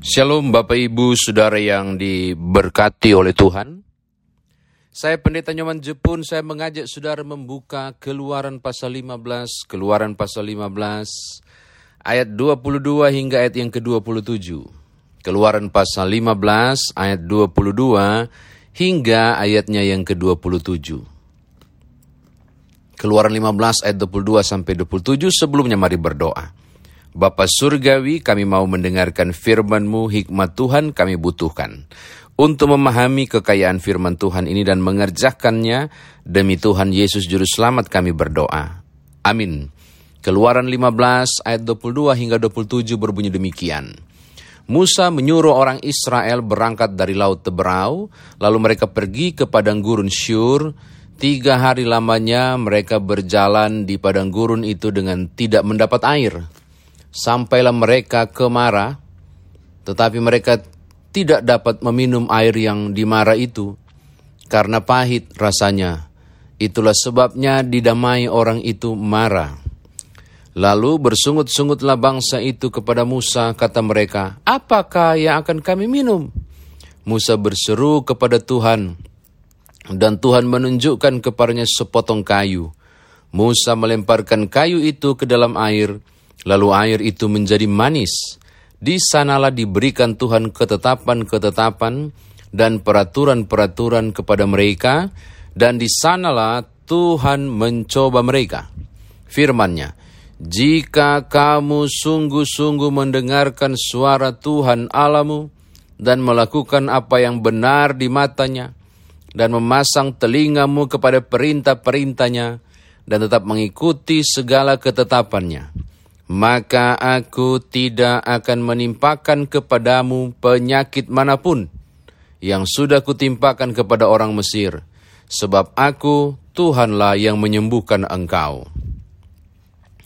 Shalom Bapak Ibu Saudara yang diberkati oleh Tuhan. Saya Pendeta Nyoman Jepun, saya mengajak saudara membuka keluaran pasal 15, keluaran pasal 15, ayat 22 hingga ayat yang ke-27. Keluaran pasal 15, ayat 22 hingga ayatnya yang ke-27. Keluaran 15 ayat 22 sampai 27 sebelumnya mari berdoa. Bapa Surgawi, kami mau mendengarkan firman-Mu, hikmat Tuhan kami butuhkan. Untuk memahami kekayaan firman Tuhan ini dan mengerjakannya, demi Tuhan Yesus Juru Selamat kami berdoa. Amin. Keluaran 15 ayat 22 hingga 27 berbunyi demikian. Musa menyuruh orang Israel berangkat dari Laut Teberau, lalu mereka pergi ke padang gurun Syur. Tiga hari lamanya mereka berjalan di padang gurun itu dengan tidak mendapat air. Sampailah mereka ke Mara, tetapi mereka tidak dapat meminum air yang di Mara itu, karena pahit rasanya. Itulah sebabnya didamai orang itu marah. Lalu bersungut-sungutlah bangsa itu kepada Musa, kata mereka, apakah yang akan kami minum? Musa berseru kepada Tuhan, dan Tuhan menunjukkan kepadanya sepotong kayu. Musa melemparkan kayu itu ke dalam air, lalu air itu menjadi manis. Di sanalah diberikan Tuhan ketetapan-ketetapan dan peraturan-peraturan kepada mereka, dan di sanalah Tuhan mencoba mereka. Firman-Nya, jika kamu sungguh-sungguh mendengarkan suara Tuhan Alamu dan melakukan apa yang benar di matanya, dan memasang telingamu kepada perintah-perintahnya, dan tetap mengikuti segala ketetapannya, maka aku tidak akan menimpakan kepadamu penyakit mana pun yang sudah kutimpakan kepada orang Mesir, sebab aku Tuhanlah yang menyembuhkan engkau.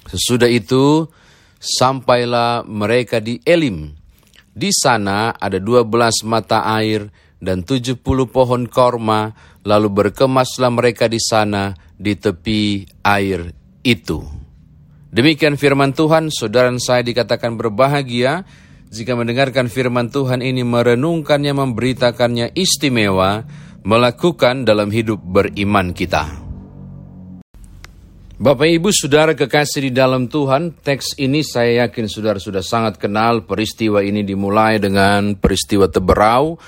Sesudah itu, sampailah mereka di Elim. Di sana ada dua belas mata air dan tujuh puluh pohon korma, lalu berkemaslah mereka di sana di tepi air itu. Demikian firman Tuhan, saudara saya dikatakan berbahagia jika mendengarkan firman Tuhan ini merenungkannya, memberitakannya istimewa, melakukan dalam hidup beriman kita. Bapak Ibu Saudara kekasih di dalam Tuhan, teks ini saya yakin saudara sudah sangat kenal. Peristiwa ini dimulai dengan peristiwa Teberau.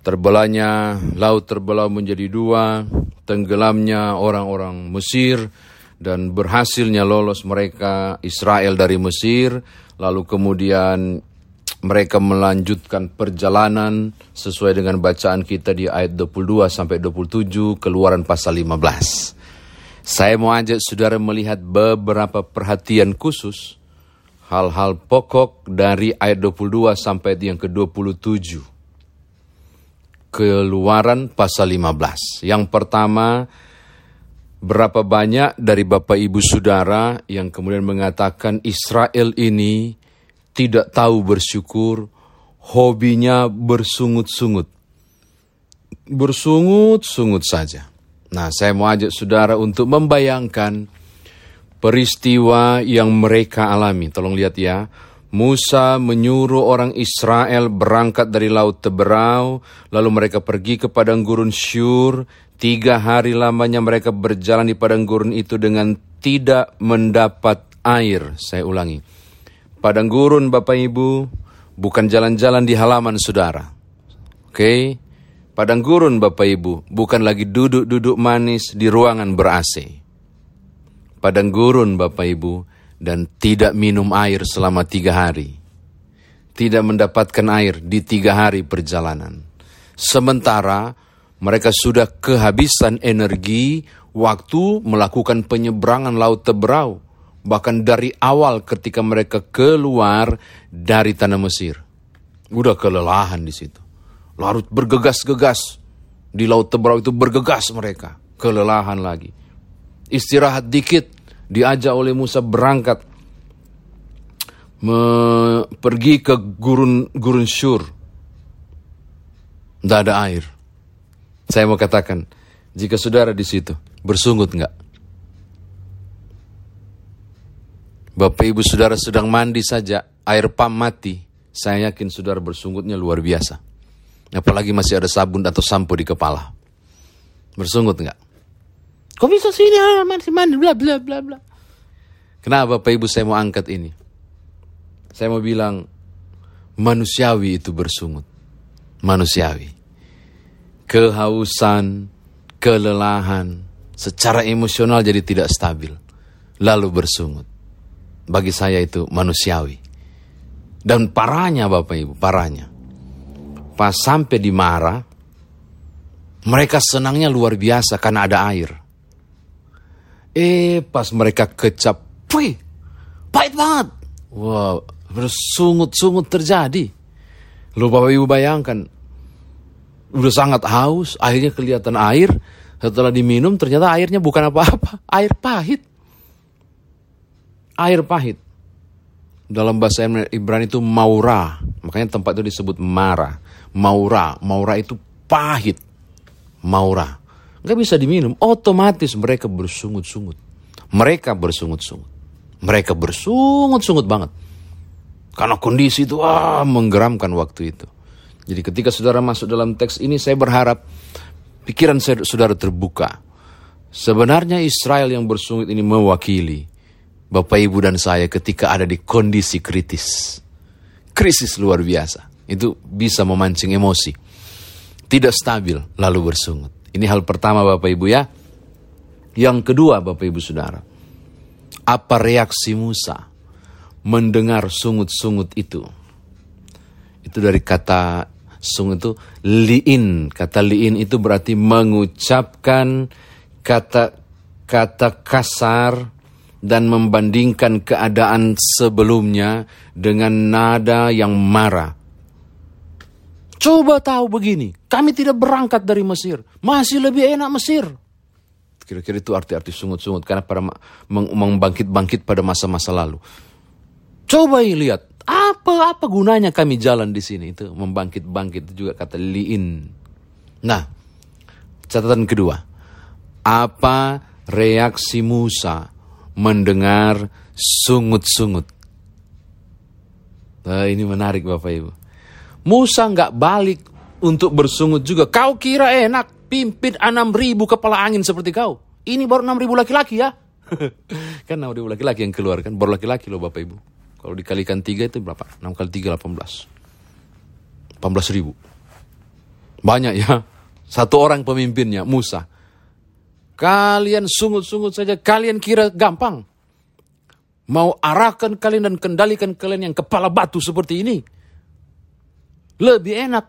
Terbelahnya laut terbelah menjadi dua, tenggelamnya orang-orang Mesir, dan berhasilnya lolos mereka Israel dari Mesir, lalu kemudian mereka melanjutkan perjalanan sesuai dengan bacaan kita di ayat 22 sampai 27 keluaran pasal 15. Saya mau ajak saudara melihat beberapa perhatian khusus hal-hal pokok dari ayat 22 sampai yang ke-27. Keluaran pasal 15. Yang pertama, Berapa banyak dari Bapak Ibu Saudara yang kemudian mengatakan Israel ini tidak tahu bersyukur, hobinya bersungut-sungut. Bersungut-sungut saja. Nah, saya mau ajak saudara untuk membayangkan peristiwa yang mereka alami. Tolong lihat ya. Musa menyuruh orang Israel berangkat dari Laut Teberau, lalu mereka pergi ke padang gurun Syur, Tiga hari lamanya mereka berjalan di padang gurun itu dengan tidak mendapat air. Saya ulangi. Padang gurun Bapak Ibu bukan jalan-jalan di halaman saudara. Oke? Okay? Padang gurun Bapak Ibu bukan lagi duduk-duduk manis di ruangan ber-AC. Padang gurun Bapak Ibu dan tidak minum air selama tiga hari. Tidak mendapatkan air di tiga hari perjalanan. Sementara mereka sudah kehabisan energi, waktu melakukan penyeberangan Laut Teberau. Bahkan dari awal ketika mereka keluar dari tanah Mesir. Udah kelelahan di situ. Larut bergegas-gegas. Di Laut Teberau itu bergegas mereka. Kelelahan lagi. Istirahat dikit. Diajak oleh Musa berangkat. Me pergi ke gurun gurun Syur. Tidak ada air saya mau katakan, jika saudara di situ, bersungut enggak? Bapak ibu saudara sedang mandi saja, air pam mati, Saya yakin saudara bersungutnya luar biasa. Apalagi masih ada sabun atau sampo di kepala. Bersungut enggak? Kok bisa sini ah, masih mandi bla bla bla bla. Kenapa Bapak Ibu saya mau angkat ini? Saya mau bilang manusiawi itu bersungut. Manusiawi. Kehausan, kelelahan, secara emosional jadi tidak stabil. Lalu bersungut. Bagi saya itu manusiawi. Dan parahnya Bapak Ibu, parahnya. Pas sampai di Mara, mereka senangnya luar biasa karena ada air. Eh, pas mereka kecap, wih, pahit banget. Wah, wow, bersungut-sungut terjadi. Lu Bapak Ibu bayangkan, udah sangat haus, akhirnya kelihatan air, setelah diminum ternyata airnya bukan apa-apa, air pahit. Air pahit. Dalam bahasa Ibrani itu maura, makanya tempat itu disebut mara. Maura, maura itu pahit. Maura nggak bisa diminum, otomatis mereka bersungut-sungut. Mereka bersungut-sungut. Mereka bersungut-sungut banget. Karena kondisi itu ah, menggeramkan waktu itu. Jadi ketika saudara masuk dalam teks ini saya berharap pikiran saudara terbuka. Sebenarnya Israel yang bersungut ini mewakili Bapak Ibu dan saya ketika ada di kondisi kritis. Krisis luar biasa. Itu bisa memancing emosi. Tidak stabil lalu bersungut. Ini hal pertama Bapak Ibu ya. Yang kedua Bapak Ibu Saudara. Apa reaksi Musa mendengar sungut-sungut itu? Itu dari kata sungut itu liin. Kata liin itu berarti mengucapkan kata kata kasar dan membandingkan keadaan sebelumnya dengan nada yang marah. Coba tahu begini, kami tidak berangkat dari Mesir, masih lebih enak Mesir. Kira-kira itu arti-arti sungut-sungut karena pada membangkit-bangkit pada masa-masa lalu. Coba lihat, apa apa gunanya kami jalan di sini itu membangkit-bangkit juga kata liin. Nah, catatan kedua, apa reaksi Musa mendengar sungut-sungut? Nah, ini menarik Bapak Ibu. Musa nggak balik untuk bersungut juga. Kau kira enak pimpin enam ribu kepala angin seperti kau. Ini baru enam ribu laki-laki ya. kan enam ribu laki-laki yang keluar kan. Baru laki-laki loh Bapak Ibu. Kalau dikalikan tiga itu berapa? Enam kali tiga delapan belas. Delapan belas ribu. Banyak ya. Satu orang pemimpinnya Musa. Kalian sungut-sungut saja. Kalian kira gampang. Mau arahkan kalian dan kendalikan kalian yang kepala batu seperti ini lebih enak.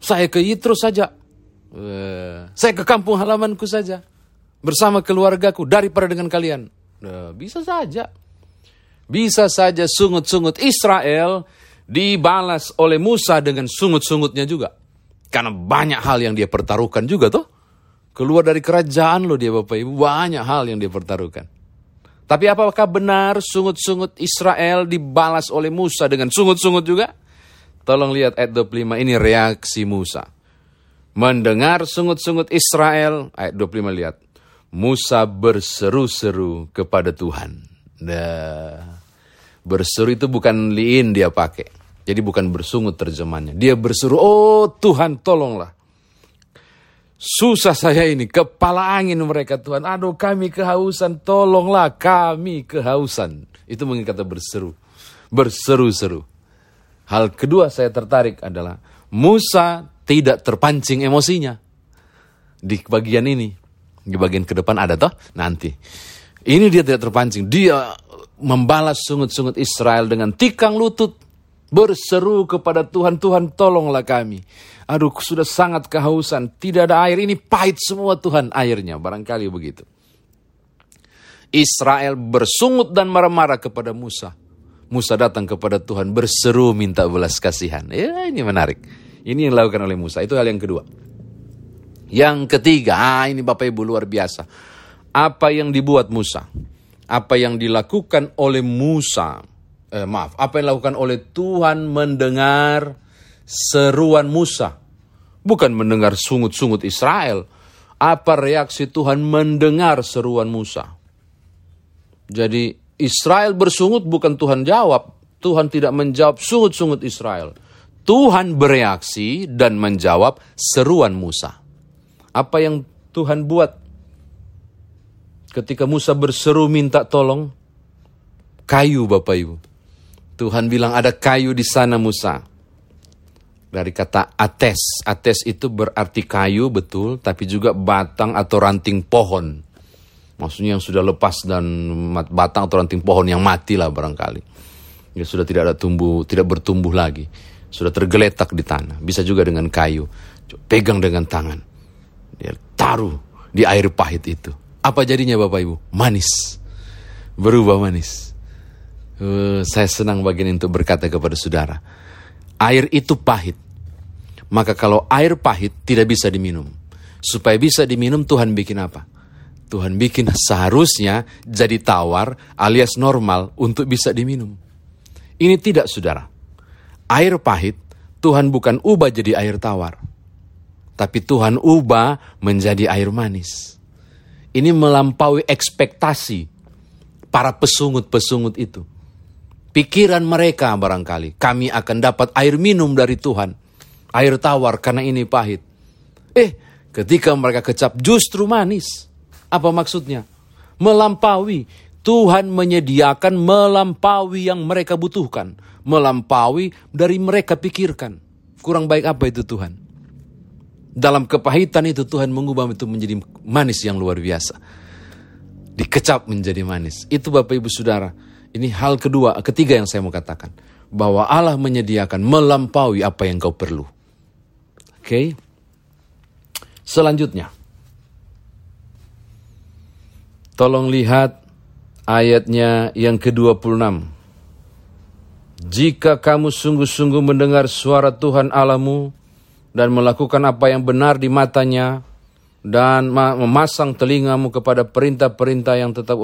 Saya ke Yitro saja. Saya ke kampung halamanku saja. Bersama keluargaku daripada dengan kalian. bisa saja. Bisa saja sungut-sungut Israel dibalas oleh Musa dengan sungut-sungutnya juga. Karena banyak hal yang dia pertaruhkan juga tuh. Keluar dari kerajaan loh dia Bapak Ibu. Banyak hal yang dia pertaruhkan. Tapi apakah benar sungut-sungut Israel dibalas oleh Musa dengan sungut-sungut juga? Tolong lihat ayat 25 ini reaksi Musa. Mendengar sungut-sungut Israel, ayat 25 lihat. Musa berseru-seru kepada Tuhan. Nah, berseru itu bukan liin dia pakai. Jadi bukan bersungut terjemahnya. Dia berseru, oh Tuhan tolonglah. Susah saya ini, kepala angin mereka Tuhan. Aduh kami kehausan, tolonglah kami kehausan. Itu mungkin kata berseru. Berseru-seru. Hal kedua saya tertarik adalah Musa tidak terpancing emosinya. Di bagian ini. Di bagian ke depan ada toh? Nanti. Ini dia tidak terpancing. Dia membalas sungut-sungut Israel dengan tikang lutut. Berseru kepada Tuhan, Tuhan tolonglah kami. Aduh sudah sangat kehausan. Tidak ada air, ini pahit semua Tuhan airnya. Barangkali begitu. Israel bersungut dan marah-marah kepada Musa. Musa datang kepada Tuhan berseru minta belas kasihan. Ya ini menarik. Ini yang dilakukan oleh Musa. Itu hal yang kedua. Yang ketiga, ah, ini Bapak Ibu luar biasa. Apa yang dibuat Musa? Apa yang dilakukan oleh Musa? Eh, maaf, apa yang dilakukan oleh Tuhan mendengar seruan Musa? Bukan mendengar sungut-sungut Israel. Apa reaksi Tuhan mendengar seruan Musa? Jadi Israel bersungut bukan Tuhan jawab. Tuhan tidak menjawab sungut-sungut Israel. Tuhan bereaksi dan menjawab seruan Musa. Apa yang Tuhan buat ketika Musa berseru minta tolong? Kayu Bapak Ibu. Tuhan bilang ada kayu di sana Musa. Dari kata ates. Ates itu berarti kayu betul, tapi juga batang atau ranting pohon. Maksudnya yang sudah lepas dan batang atau ranting pohon yang mati lah barangkali ya sudah tidak ada tumbuh, tidak bertumbuh lagi, sudah tergeletak di tanah. Bisa juga dengan kayu, pegang dengan tangan, dia taruh di air pahit itu. Apa jadinya Bapak Ibu? Manis, berubah manis. Uh, saya senang bagian untuk berkata kepada saudara, air itu pahit. Maka kalau air pahit tidak bisa diminum. Supaya bisa diminum Tuhan bikin apa? Tuhan bikin seharusnya jadi tawar alias normal untuk bisa diminum. Ini tidak saudara. Air pahit, Tuhan bukan ubah jadi air tawar. Tapi Tuhan ubah menjadi air manis. Ini melampaui ekspektasi para pesungut-pesungut itu. Pikiran mereka barangkali, kami akan dapat air minum dari Tuhan. Air tawar karena ini pahit. Eh, ketika mereka kecap justru manis. Apa maksudnya? Melampaui Tuhan menyediakan melampaui yang mereka butuhkan, melampaui dari mereka pikirkan. Kurang baik apa itu Tuhan? Dalam kepahitan itu Tuhan mengubah itu menjadi manis yang luar biasa. Dikecap menjadi manis. Itu Bapak Ibu Saudara. Ini hal kedua, ketiga yang saya mau katakan. Bahwa Allah menyediakan melampaui apa yang kau perlu. Oke. Okay? Selanjutnya. Tolong lihat ayatnya yang ke-26. Jika kamu sungguh-sungguh mendengar suara Tuhan Alamu dan melakukan apa yang benar di matanya dan memasang telingamu kepada perintah-perintah yang tetap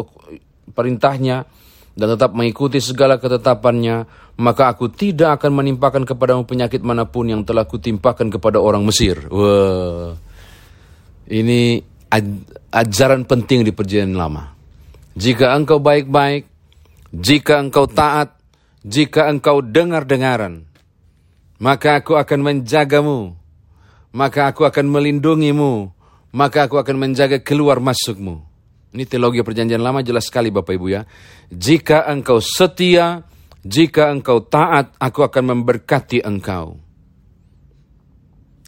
perintahnya dan tetap mengikuti segala ketetapannya, maka aku tidak akan menimpakan kepadamu penyakit mana pun yang telah kutimpakan kepada orang Mesir. Wah, ini ajaran penting di perjanjian lama. Jika engkau baik-baik, jika engkau taat, jika engkau dengar-dengaran, maka aku akan menjagamu, maka aku akan melindungimu, maka aku akan menjaga keluar masukmu. Ini teologi perjanjian lama jelas sekali Bapak Ibu ya. Jika engkau setia, jika engkau taat, aku akan memberkati engkau.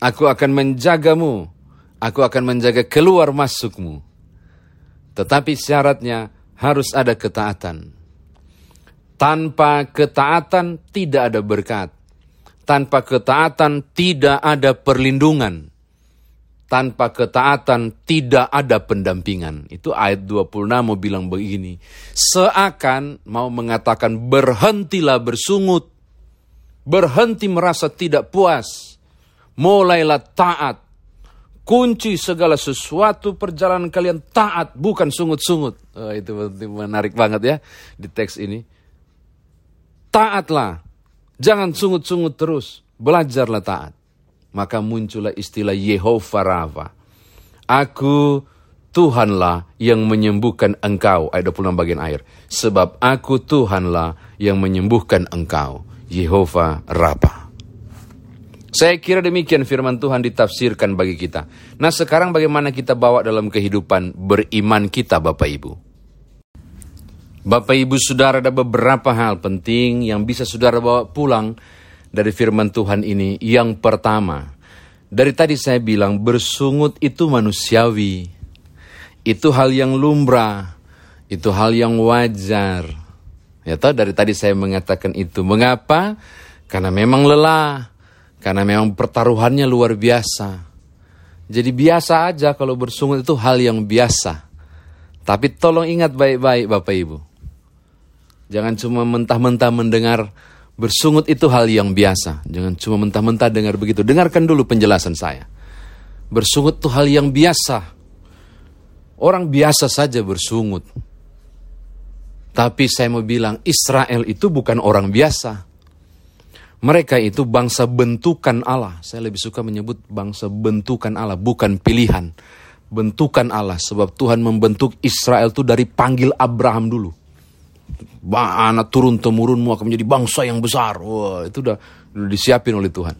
Aku akan menjagamu, aku akan menjaga keluar masukmu. Tetapi syaratnya harus ada ketaatan. Tanpa ketaatan tidak ada berkat. Tanpa ketaatan tidak ada perlindungan. Tanpa ketaatan tidak ada pendampingan. Itu ayat 26 mau bilang begini. Seakan mau mengatakan berhentilah bersungut. Berhenti merasa tidak puas. Mulailah taat kunci segala sesuatu perjalanan kalian taat bukan sungut-sungut. Oh, itu menarik banget ya di teks ini. Taatlah, jangan sungut-sungut terus, belajarlah taat. Maka muncullah istilah Yehova Rafa. Aku Tuhanlah yang menyembuhkan engkau. Ayat 26 bagian air. Sebab aku Tuhanlah yang menyembuhkan engkau. Yehova Rafa. Saya kira demikian firman Tuhan ditafsirkan bagi kita. Nah sekarang bagaimana kita bawa dalam kehidupan beriman kita Bapak Ibu? Bapak Ibu Saudara ada beberapa hal penting yang bisa Saudara bawa pulang dari firman Tuhan ini. Yang pertama, dari tadi saya bilang bersungut itu manusiawi. Itu hal yang lumrah, itu hal yang wajar. Ya tahu dari tadi saya mengatakan itu. Mengapa? Karena memang lelah karena memang pertaruhannya luar biasa. Jadi biasa aja kalau bersungut itu hal yang biasa. Tapi tolong ingat baik-baik Bapak Ibu. Jangan cuma mentah-mentah mendengar bersungut itu hal yang biasa. Jangan cuma mentah-mentah dengar begitu. Dengarkan dulu penjelasan saya. Bersungut itu hal yang biasa. Orang biasa saja bersungut. Tapi saya mau bilang Israel itu bukan orang biasa. Mereka itu bangsa bentukan Allah. Saya lebih suka menyebut bangsa bentukan Allah, bukan pilihan. Bentukan Allah, sebab Tuhan membentuk Israel itu dari panggil Abraham dulu. Anak turun temurunmu akan menjadi bangsa yang besar. Wah, itu udah, udah disiapin oleh Tuhan.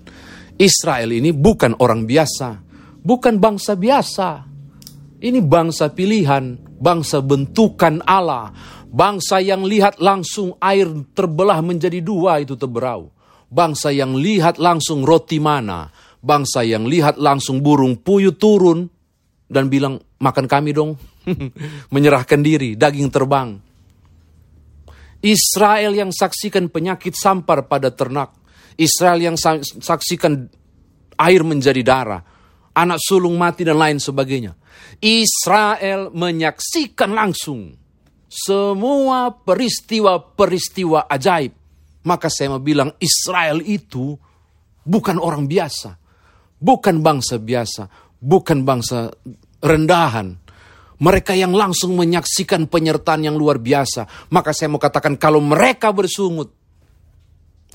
Israel ini bukan orang biasa, bukan bangsa biasa. Ini bangsa pilihan, bangsa bentukan Allah, bangsa yang lihat langsung air terbelah menjadi dua itu terberau. Bangsa yang lihat langsung roti mana, bangsa yang lihat langsung burung puyuh turun dan bilang makan kami dong. Menyerahkan diri, daging terbang. Israel yang saksikan penyakit sampar pada ternak. Israel yang saksikan air menjadi darah. Anak sulung mati dan lain sebagainya. Israel menyaksikan langsung semua peristiwa-peristiwa ajaib. Maka saya mau bilang Israel itu bukan orang biasa. Bukan bangsa biasa. Bukan bangsa rendahan mereka yang langsung menyaksikan penyertaan yang luar biasa. Maka saya mau katakan kalau mereka bersungut,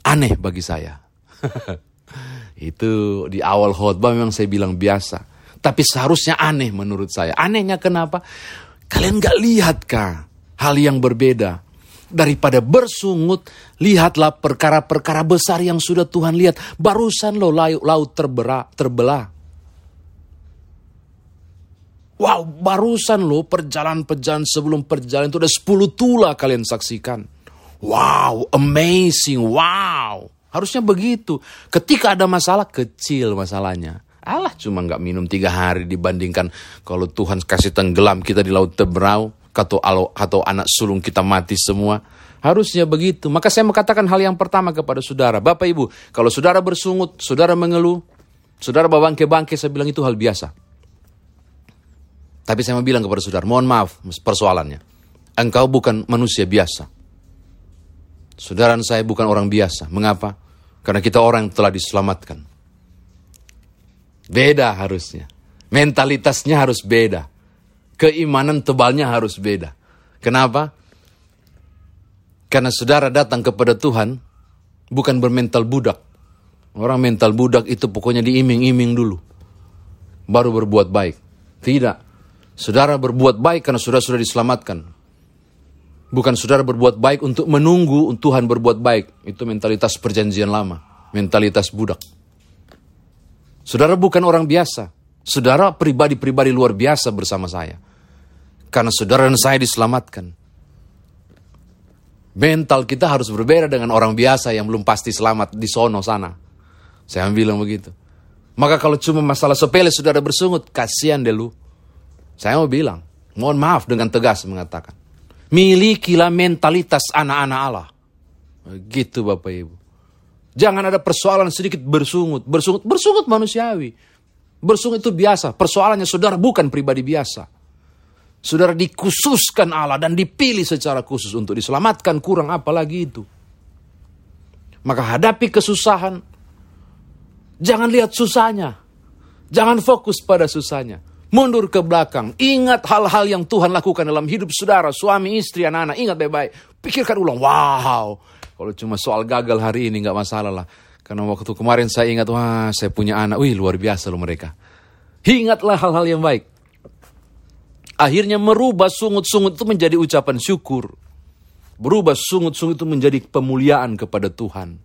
aneh bagi saya. Itu di awal khotbah memang saya bilang biasa. Tapi seharusnya aneh menurut saya. Anehnya kenapa? Kalian gak lihat kah hal yang berbeda? Daripada bersungut, lihatlah perkara-perkara besar yang sudah Tuhan lihat. Barusan lo laut terbelah, terbelah Wow, barusan loh perjalanan-perjalanan sebelum perjalanan itu ada 10 tula kalian saksikan. Wow, amazing, wow. Harusnya begitu. Ketika ada masalah, kecil masalahnya. Allah cuma nggak minum tiga hari dibandingkan kalau Tuhan kasih tenggelam kita di laut teberau atau atau anak sulung kita mati semua. Harusnya begitu. Maka saya mengatakan hal yang pertama kepada saudara. Bapak Ibu, kalau saudara bersungut, saudara mengeluh, saudara bangke-bangke, saya bilang itu hal biasa. Tapi saya mau bilang kepada saudara, mohon maaf persoalannya. Engkau bukan manusia biasa. Saudara saya bukan orang biasa. Mengapa? Karena kita orang yang telah diselamatkan. Beda harusnya. Mentalitasnya harus beda. Keimanan tebalnya harus beda. Kenapa? Karena saudara datang kepada Tuhan bukan bermental budak. Orang mental budak itu pokoknya diiming-iming dulu. Baru berbuat baik. Tidak. Saudara berbuat baik karena saudara sudah diselamatkan. Bukan saudara berbuat baik untuk menunggu Tuhan berbuat baik. Itu mentalitas perjanjian lama. Mentalitas budak. Saudara bukan orang biasa. Saudara pribadi-pribadi luar biasa bersama saya. Karena saudara dan saya diselamatkan. Mental kita harus berbeda dengan orang biasa yang belum pasti selamat di sono sana. Saya bilang begitu. Maka kalau cuma masalah sepele saudara bersungut, kasihan deh lu. Saya mau bilang, mohon maaf dengan tegas mengatakan. Milikilah mentalitas anak-anak Allah. Gitu Bapak Ibu. Jangan ada persoalan sedikit bersungut. Bersungut, bersungut manusiawi. Bersungut itu biasa. Persoalannya saudara bukan pribadi biasa. Saudara dikhususkan Allah dan dipilih secara khusus untuk diselamatkan. Kurang apa lagi itu. Maka hadapi kesusahan. Jangan lihat susahnya. Jangan fokus pada susahnya mundur ke belakang. Ingat hal-hal yang Tuhan lakukan dalam hidup saudara, suami, istri, anak-anak. Ingat baik-baik. Pikirkan ulang, wow. Kalau cuma soal gagal hari ini nggak masalah lah. Karena waktu kemarin saya ingat, wah saya punya anak. Wih luar biasa loh mereka. Ingatlah hal-hal yang baik. Akhirnya merubah sungut-sungut itu menjadi ucapan syukur. Berubah sungut-sungut itu menjadi pemuliaan kepada Tuhan.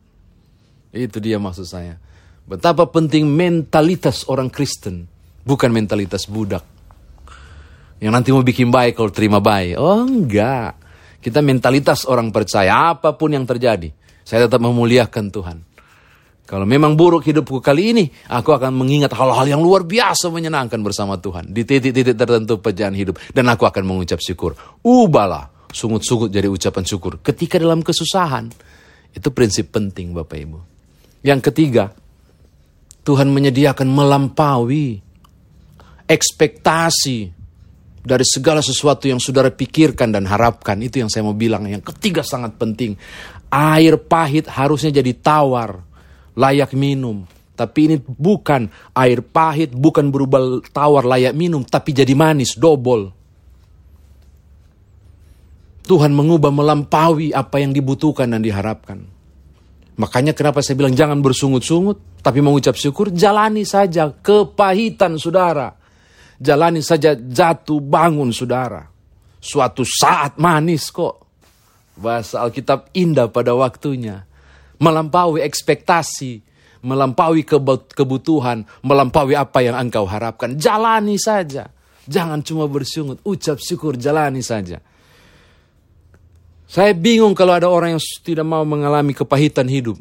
Itu dia maksud saya. Betapa penting mentalitas orang Kristen Bukan mentalitas budak. Yang nanti mau bikin baik kalau terima baik. Oh enggak. Kita mentalitas orang percaya apa pun yang terjadi. Saya tetap memuliakan Tuhan. Kalau memang buruk hidupku kali ini, aku akan mengingat hal-hal yang luar biasa menyenangkan bersama Tuhan. Di titik-titik tertentu perjalanan hidup. Dan aku akan mengucap syukur. Ubahlah sungut-sungut jadi ucapan syukur. Ketika dalam kesusahan. Itu prinsip penting Bapak Ibu. Yang ketiga, Tuhan menyediakan melampaui ekspektasi dari segala sesuatu yang saudara pikirkan dan harapkan. Itu yang saya mau bilang. Yang ketiga sangat penting. Air pahit harusnya jadi tawar, layak minum. Tapi ini bukan air pahit, bukan berubah tawar layak minum, tapi jadi manis, dobol. Tuhan mengubah melampaui apa yang dibutuhkan dan diharapkan. Makanya kenapa saya bilang jangan bersungut-sungut, tapi mengucap syukur, jalani saja kepahitan saudara Jalani saja jatuh bangun saudara. Suatu saat manis kok. Bahasa Alkitab indah pada waktunya. Melampaui ekspektasi, melampaui kebutuhan, melampaui apa yang engkau harapkan. Jalani saja. Jangan cuma bersungut, ucap syukur, jalani saja. Saya bingung kalau ada orang yang tidak mau mengalami kepahitan hidup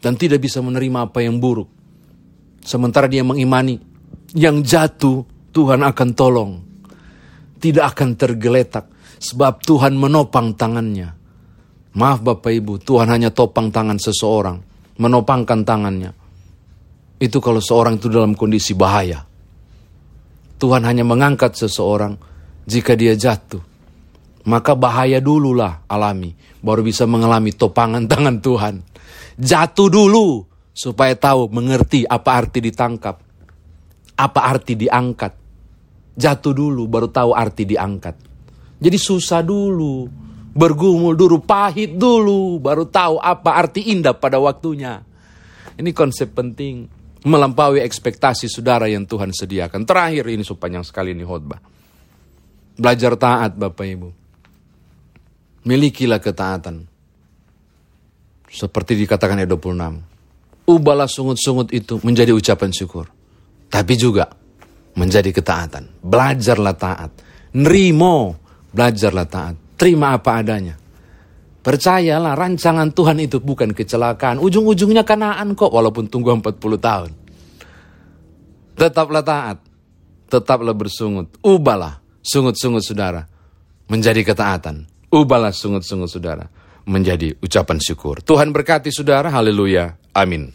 dan tidak bisa menerima apa yang buruk. Sementara dia mengimani yang jatuh Tuhan akan tolong. Tidak akan tergeletak sebab Tuhan menopang tangannya. Maaf Bapak Ibu, Tuhan hanya topang tangan seseorang, menopangkan tangannya. Itu kalau seorang itu dalam kondisi bahaya. Tuhan hanya mengangkat seseorang jika dia jatuh. Maka bahaya dululah alami, baru bisa mengalami topangan tangan Tuhan. Jatuh dulu supaya tahu mengerti apa arti ditangkap, apa arti diangkat. Jatuh dulu baru tahu arti diangkat. Jadi susah dulu, bergumul dulu, pahit dulu, baru tahu apa arti indah pada waktunya. Ini konsep penting, melampaui ekspektasi saudara yang Tuhan sediakan. Terakhir ini sepanjang sekali ini khotbah. Belajar taat Bapak Ibu. Milikilah ketaatan. Seperti dikatakan ayat 26. Ubahlah sungut-sungut itu menjadi ucapan syukur. Tapi juga menjadi ketaatan. Belajarlah taat. Nerimo Belajarlah taat. Terima apa adanya. Percayalah rancangan Tuhan itu bukan kecelakaan. Ujung-ujungnya kanaan kok walaupun tunggu 40 tahun. Tetaplah taat. Tetaplah bersungut. Ubahlah sungut-sungut saudara menjadi ketaatan. Ubahlah sungut-sungut saudara menjadi ucapan syukur. Tuhan berkati saudara. Haleluya. Amin.